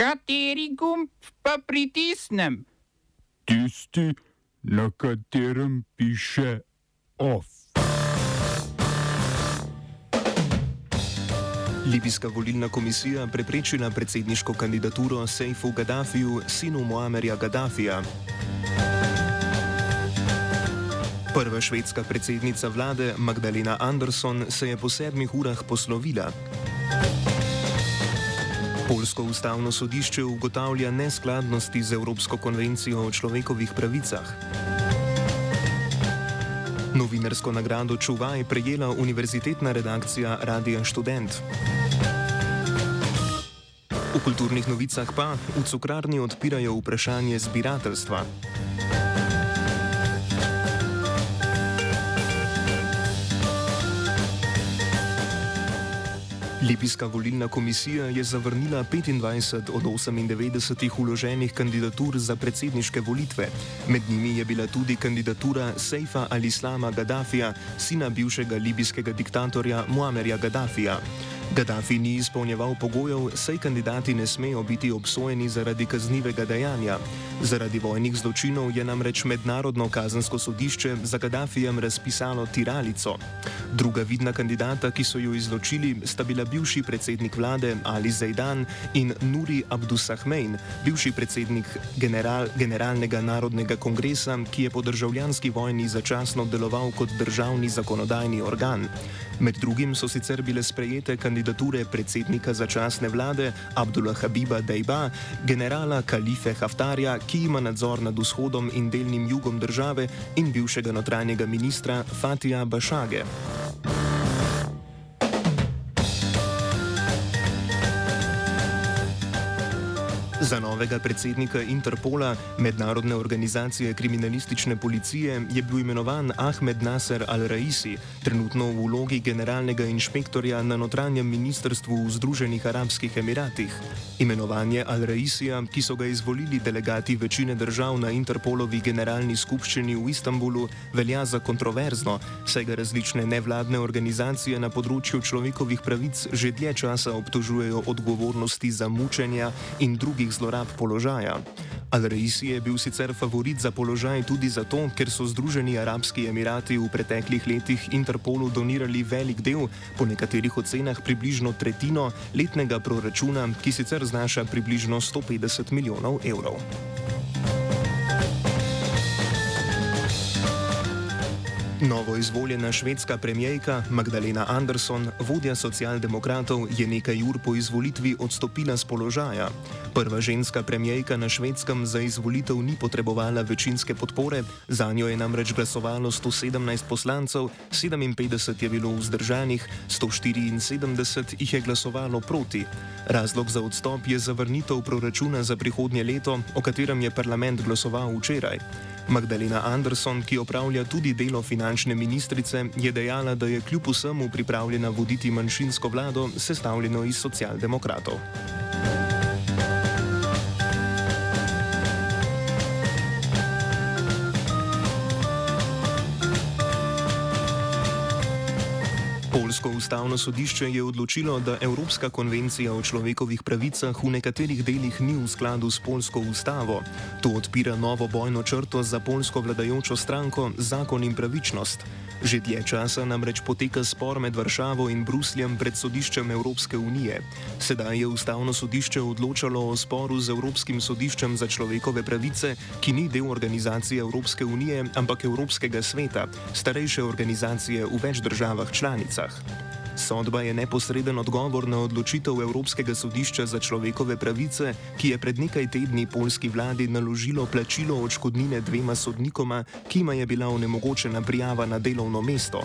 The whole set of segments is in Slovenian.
Kateri gumb pa pritisnem? Tisti, na katerem piše OF. Libijska volilna komisija preprečila predsedniško kandidaturo Sejfu Gaddafiju, sinu Muamerja Gaddafija. Prva švedska predsednica vlade Magdalena Andersson se je po sedmih urah poslovila. Polsko ustavno sodišče ugotavlja neskladnosti z Evropsko konvencijo o človekovih pravicah. Novinarsko nagrado Čuvaj prejela univerzitetna redakcija Radia Student. V kulturnih novicah pa v cukrarni odpirajo vprašanje zbirateljstva. Libijska volilna komisija je zavrnila 25 od 98 uloženih kandidatur za predsedniške volitve. Med njimi je bila tudi kandidatura Sejfa al-Islama Gaddafija, sina bivšega libijskega diktatorja Muamerja Gaddafija. Gaddafi ni izpolnjeval pogojev, saj kandidati ne smejo biti obsojeni zaradi kaznivega dejanja. Zaradi vojnih zločinov je namreč Mednarodno kazensko sodišče za Gaddafijem razpisalo tiralico. Druga vidna kandidata, ki so jo izločili, sta bila bivši predsednik vlade Ali Zaidan in Nuri Abdusahmein, bivši predsednik general, Generalnega narodnega kongresa, ki je po državljanski vojni začasno deloval kot državni zakonodajni organ. Med drugim so sicer bile sprejete kandidature predsednika začasne vlade Abdullah Habiba Dejba, generala Kalife Haftarja, ki ima nadzor nad vzhodom in delnim jugom države, in bivšega notranjega ministra Fatija Bašage. Za novega predsednika Interpola, mednarodne organizacije kriminalistične policije, je bil imenovan Ahmed Nasser al-Raisi, trenutno v vlogi generalnega inšpektorja na notranjem ministrstvu v Združenih arabskih emiratih. Imenovanje al-Raisija, ki so ga izvolili delegati večine držav na Interpolovi generalni skupščini v Istanbulu, velja za kontroverzno, saj ga različne nevladne organizacije na področju človekovih pravic že dlje časa obtožujejo odgovornosti za mučenja in drugih hudih zlorab položaja. Al-Raisi je bil sicer favorit za položaj tudi zato, ker so Združeni arabski emirati v preteklih letih Interpolu donirali velik del, po nekaterih ocenah približno tretjino letnega proračuna, ki sicer znaša približno 150 milijonov evrov. Novo izvoljena švedska premijejka Magdalena Andersson, vodja socialdemokratov, je nekaj ur po izvolitvi odstopila z položaja. Prva ženska premijejka na švedskem za izvolitev ni potrebovala večinske podpore, za njo je namreč glasovalo 117 poslancev, 57 je bilo vzdržanih, 174 jih je glasovalo proti. Razlog za odstop je zavrnitev proračuna za prihodnje leto, o katerem je parlament glasoval včeraj. Magdalena Anderson, ki opravlja tudi delo finančne ministrice, je dejala, da je kljub vsemu pripravljena voditi manjšinsko vlado, sestavljeno iz socialdemokratov. Polsko ustavno sodišče je odločilo, da Evropska konvencija o človekovih pravicah v nekaterih delih ni v skladu s polsko ustavo. To odpira novo bojno črto za polsko vladajočo stranko Zakon in pravičnost. Že dlje časa namreč poteka spor med Varšavo in Brusljem pred sodiščem Evropske unije. Sedaj je ustavno sodišče odločalo o sporu z Evropskim sodiščem za človekove pravice, ki ni del organizacije Evropske unije, ampak Evropskega sveta, starejše organizacije v več državah članicah. Sodba je neposreden odgovor na odločitev Evropskega sodišča za človekove pravice, ki je pred nekaj tedni polski vladi naložilo plačilo odškodnine dvema sodnikoma, ki jima je bila onemogočena prijava na delovno mesto.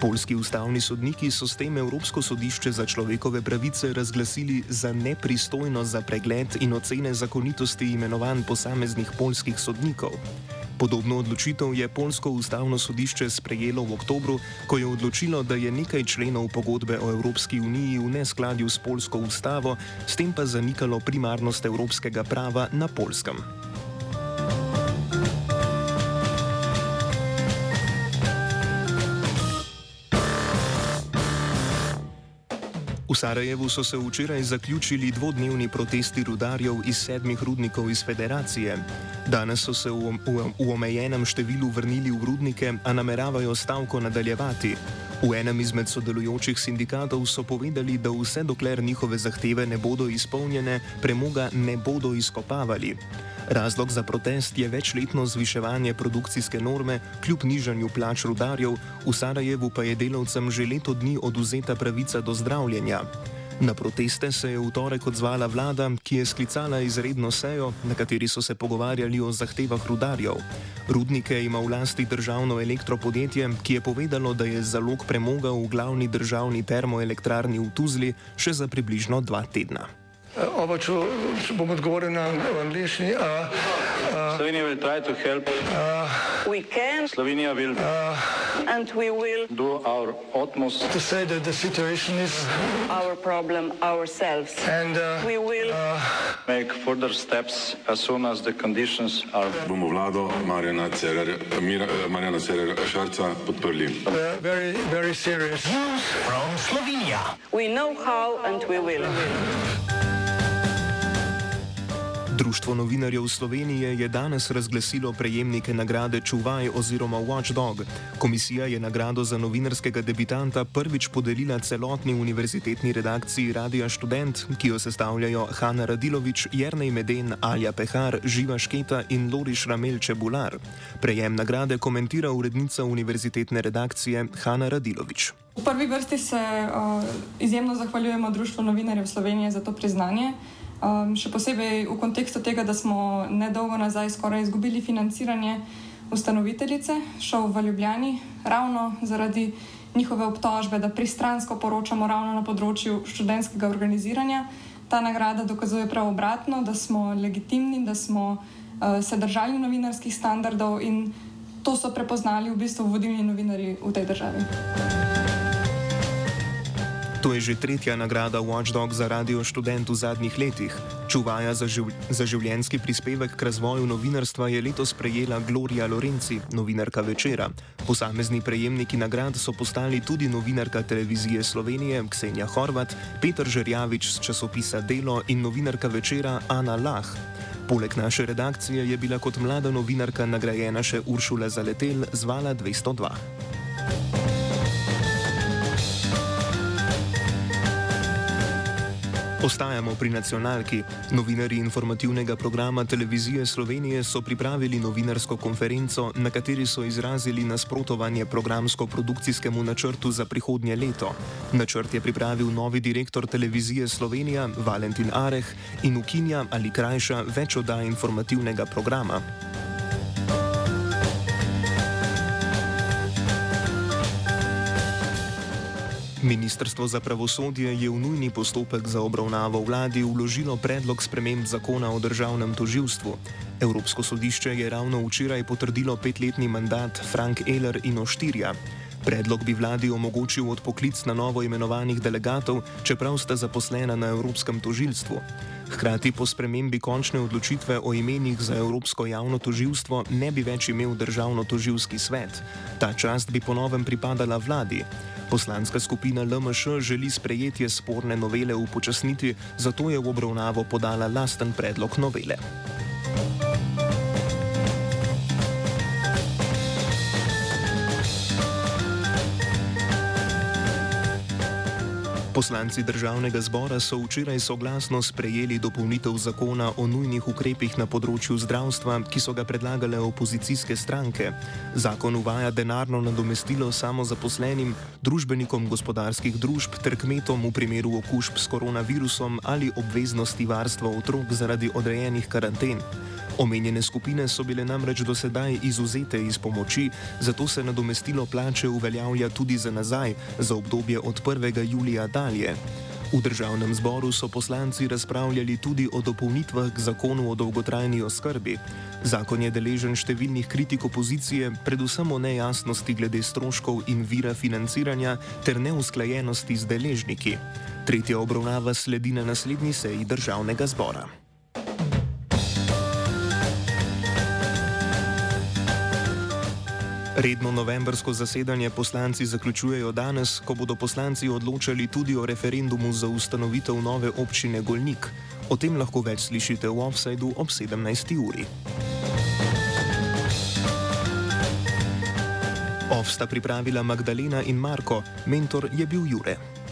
Polski ustavni sodniki so s tem Evropsko sodišče za človekove pravice razglasili za nepristojno za pregled in ocene zakonitosti imenovanj posameznih polskih sodnikov. Podobno odločitev je Polsko ustavno sodišče sprejelo v oktobru, ko je odločilo, da je nekaj členov pogodbe o Evropski uniji v neskladju s polsko ustavo, s tem pa zanikalo primarnost evropskega prava na polskem. V Sarajevu so se včeraj zaključili dvodnevni protesti rudarjev iz sedmih rudnikov iz federacije. Danes so se v, v, v omejenem številu vrnili v rudnike, a nameravajo stavko nadaljevati. V enem izmed sodelujočih sindikatov so povedali, da vse dokler njihove zahteve ne bodo izpolnjene, premoga ne bodo izkopavali. Razlog za protest je večletno zviševanje produkcijske norme kljub nižanju plač rudarjev, v Sarajevu pa je delavcem že leto dni oduzeta pravica do zdravljenja. Na proteste se je v torek odzvala vlada, ki je sklicala izredno sejo, na kateri so se pogovarjali o zahtevah rudarjev. Rudnike ima v lasti državno elektropodjetje, ki je povedalo, da je zalog premoga v glavni državni termoelektrarni v Tuzli še za približno dva tedna. Oba, če, bom odgovoril na angliški. Slovenija will try to help. Uh, we can. Slovenija will. Uh, and we will. Do our utmost. To say that the situation is. Our problem ourselves. And uh, we will. Uh, make further steps as soon as the conditions are. Bomo vlado Marjana Cerer, Marjana Cerer Šarca podprli. Uh, very, very serious. From Slovenia. We know how and we will. Društvo novinarjev Slovenije je danes razglasilo prejemnike nagrade Čuvaj oziroma Watchdog. Komisija je nagrado za novinarskega debitanta prvič podelila celotni univerzitetni redakciji Radia Student, ki jo sestavljajo Hanna Radilovič, Jrnej Meden, Alja Pehar, Živa Šketa in Loriš Ramel Čebular. Prejem nagrade komentira urednica univerzitetne redakcije Hanna Radilovič. V prvi vrsti se uh, izjemno zahvaljujemo Društvu novinarjev Slovenije za to priznanje. Um, še posebej v kontekstu tega, da smo nedolgo nazaj skoraj izgubili financiranje ustanoviteljice šov v Ljubljani, ravno zaradi njihove obtožbe, da pristransko poročamo ravno na področju študentskega organiziranja. Ta nagrada dokazuje prav obratno, da smo legitimni, da smo uh, se držali novinarskih standardov in to so prepoznali v bistvu vodilni novinari v tej državi. To je že tretja nagrada Watchdog za radio študent v zadnjih letih. Čuvaja za, živ za življenski prispevek k razvoju novinarstva je letos prejela Gloria Lorenci, novinarka večera. Posamezni prejemniki nagrad so postali tudi novinarka televizije Slovenije Ksenja Horvat, Petr Žerjavič z časopisa Delo in novinarka večera Ana Lah. Poleg naše redakcije je bila kot mlada novinarka nagrajena še Uršula Zaletel z Vala 202. Ostajamo pri nacionalki. Novinari informativnega programa Televizije Slovenije so pripravili novinarsko konferenco, na kateri so izrazili nasprotovanje programsko-produkcijskemu načrtu za prihodnje leto. Načrt je pripravil novi direktor Televizije Slovenija Valentin Areh in ukinja ali krajša več oddaj informativnega programa. Ministrstvo za pravosodje je v nujni postopek za obravnavo vladi vložilo predlog sprememb zakona o državnem toživstvu. Evropsko sodišče je ravno včeraj potrdilo petletni mandat Frank Ehler in Oštirja. Predlog bi vladi omogočil odpoklic na novo imenovanih delegatov, čeprav sta zaposlena na Evropskem tožilstvu. Hkrati po spremembi končne odločitve o imenih za Evropsko javno toživstvo ne bi več imel državno toživski svet. Ta čast bi ponovem pripadala vladi. Poslanska skupina LMŠ želi sprejetje sporne novele upočasniti, zato je v obravnavo podala lasten predlog novele. Poslanci državnega zbora so včeraj soglasno sprejeli dopolnitev zakona o nujnih ukrepih na področju zdravstva, ki so ga predlagale opozicijske stranke. Zakon uvaja denarno nadomestilo samozaposlenim, družbenikom gospodarskih družb ter kmetom v primeru okužb s koronavirusom ali obveznosti varstva otrok zaradi odrejenih karanten. Omenjene skupine so bile namreč do sedaj izuzete iz pomoči, zato se nadomestilo plače uveljavlja tudi za nazaj, za obdobje od 1. julija dalje. V državnem zboru so poslanci razpravljali tudi o dopolnitvah k zakonu o dolgotrajni oskrbi. Zakon je deležen številnih kritik opozicije, predvsem o nejasnosti glede stroškov in vira financiranja ter neusklajenosti z deležniki. Tretja obravnava sledi na naslednji seji državnega zbora. Redno novembrsko zasedanje poslanci zaključujejo danes, ko bodo poslanci odločali tudi o referendumu za ustanovitev nove občine Golnik. O tem lahko več slišite v offsajdu ob 17. uri. Off sta pripravila Magdalena in Marko, mentor je bil Jure.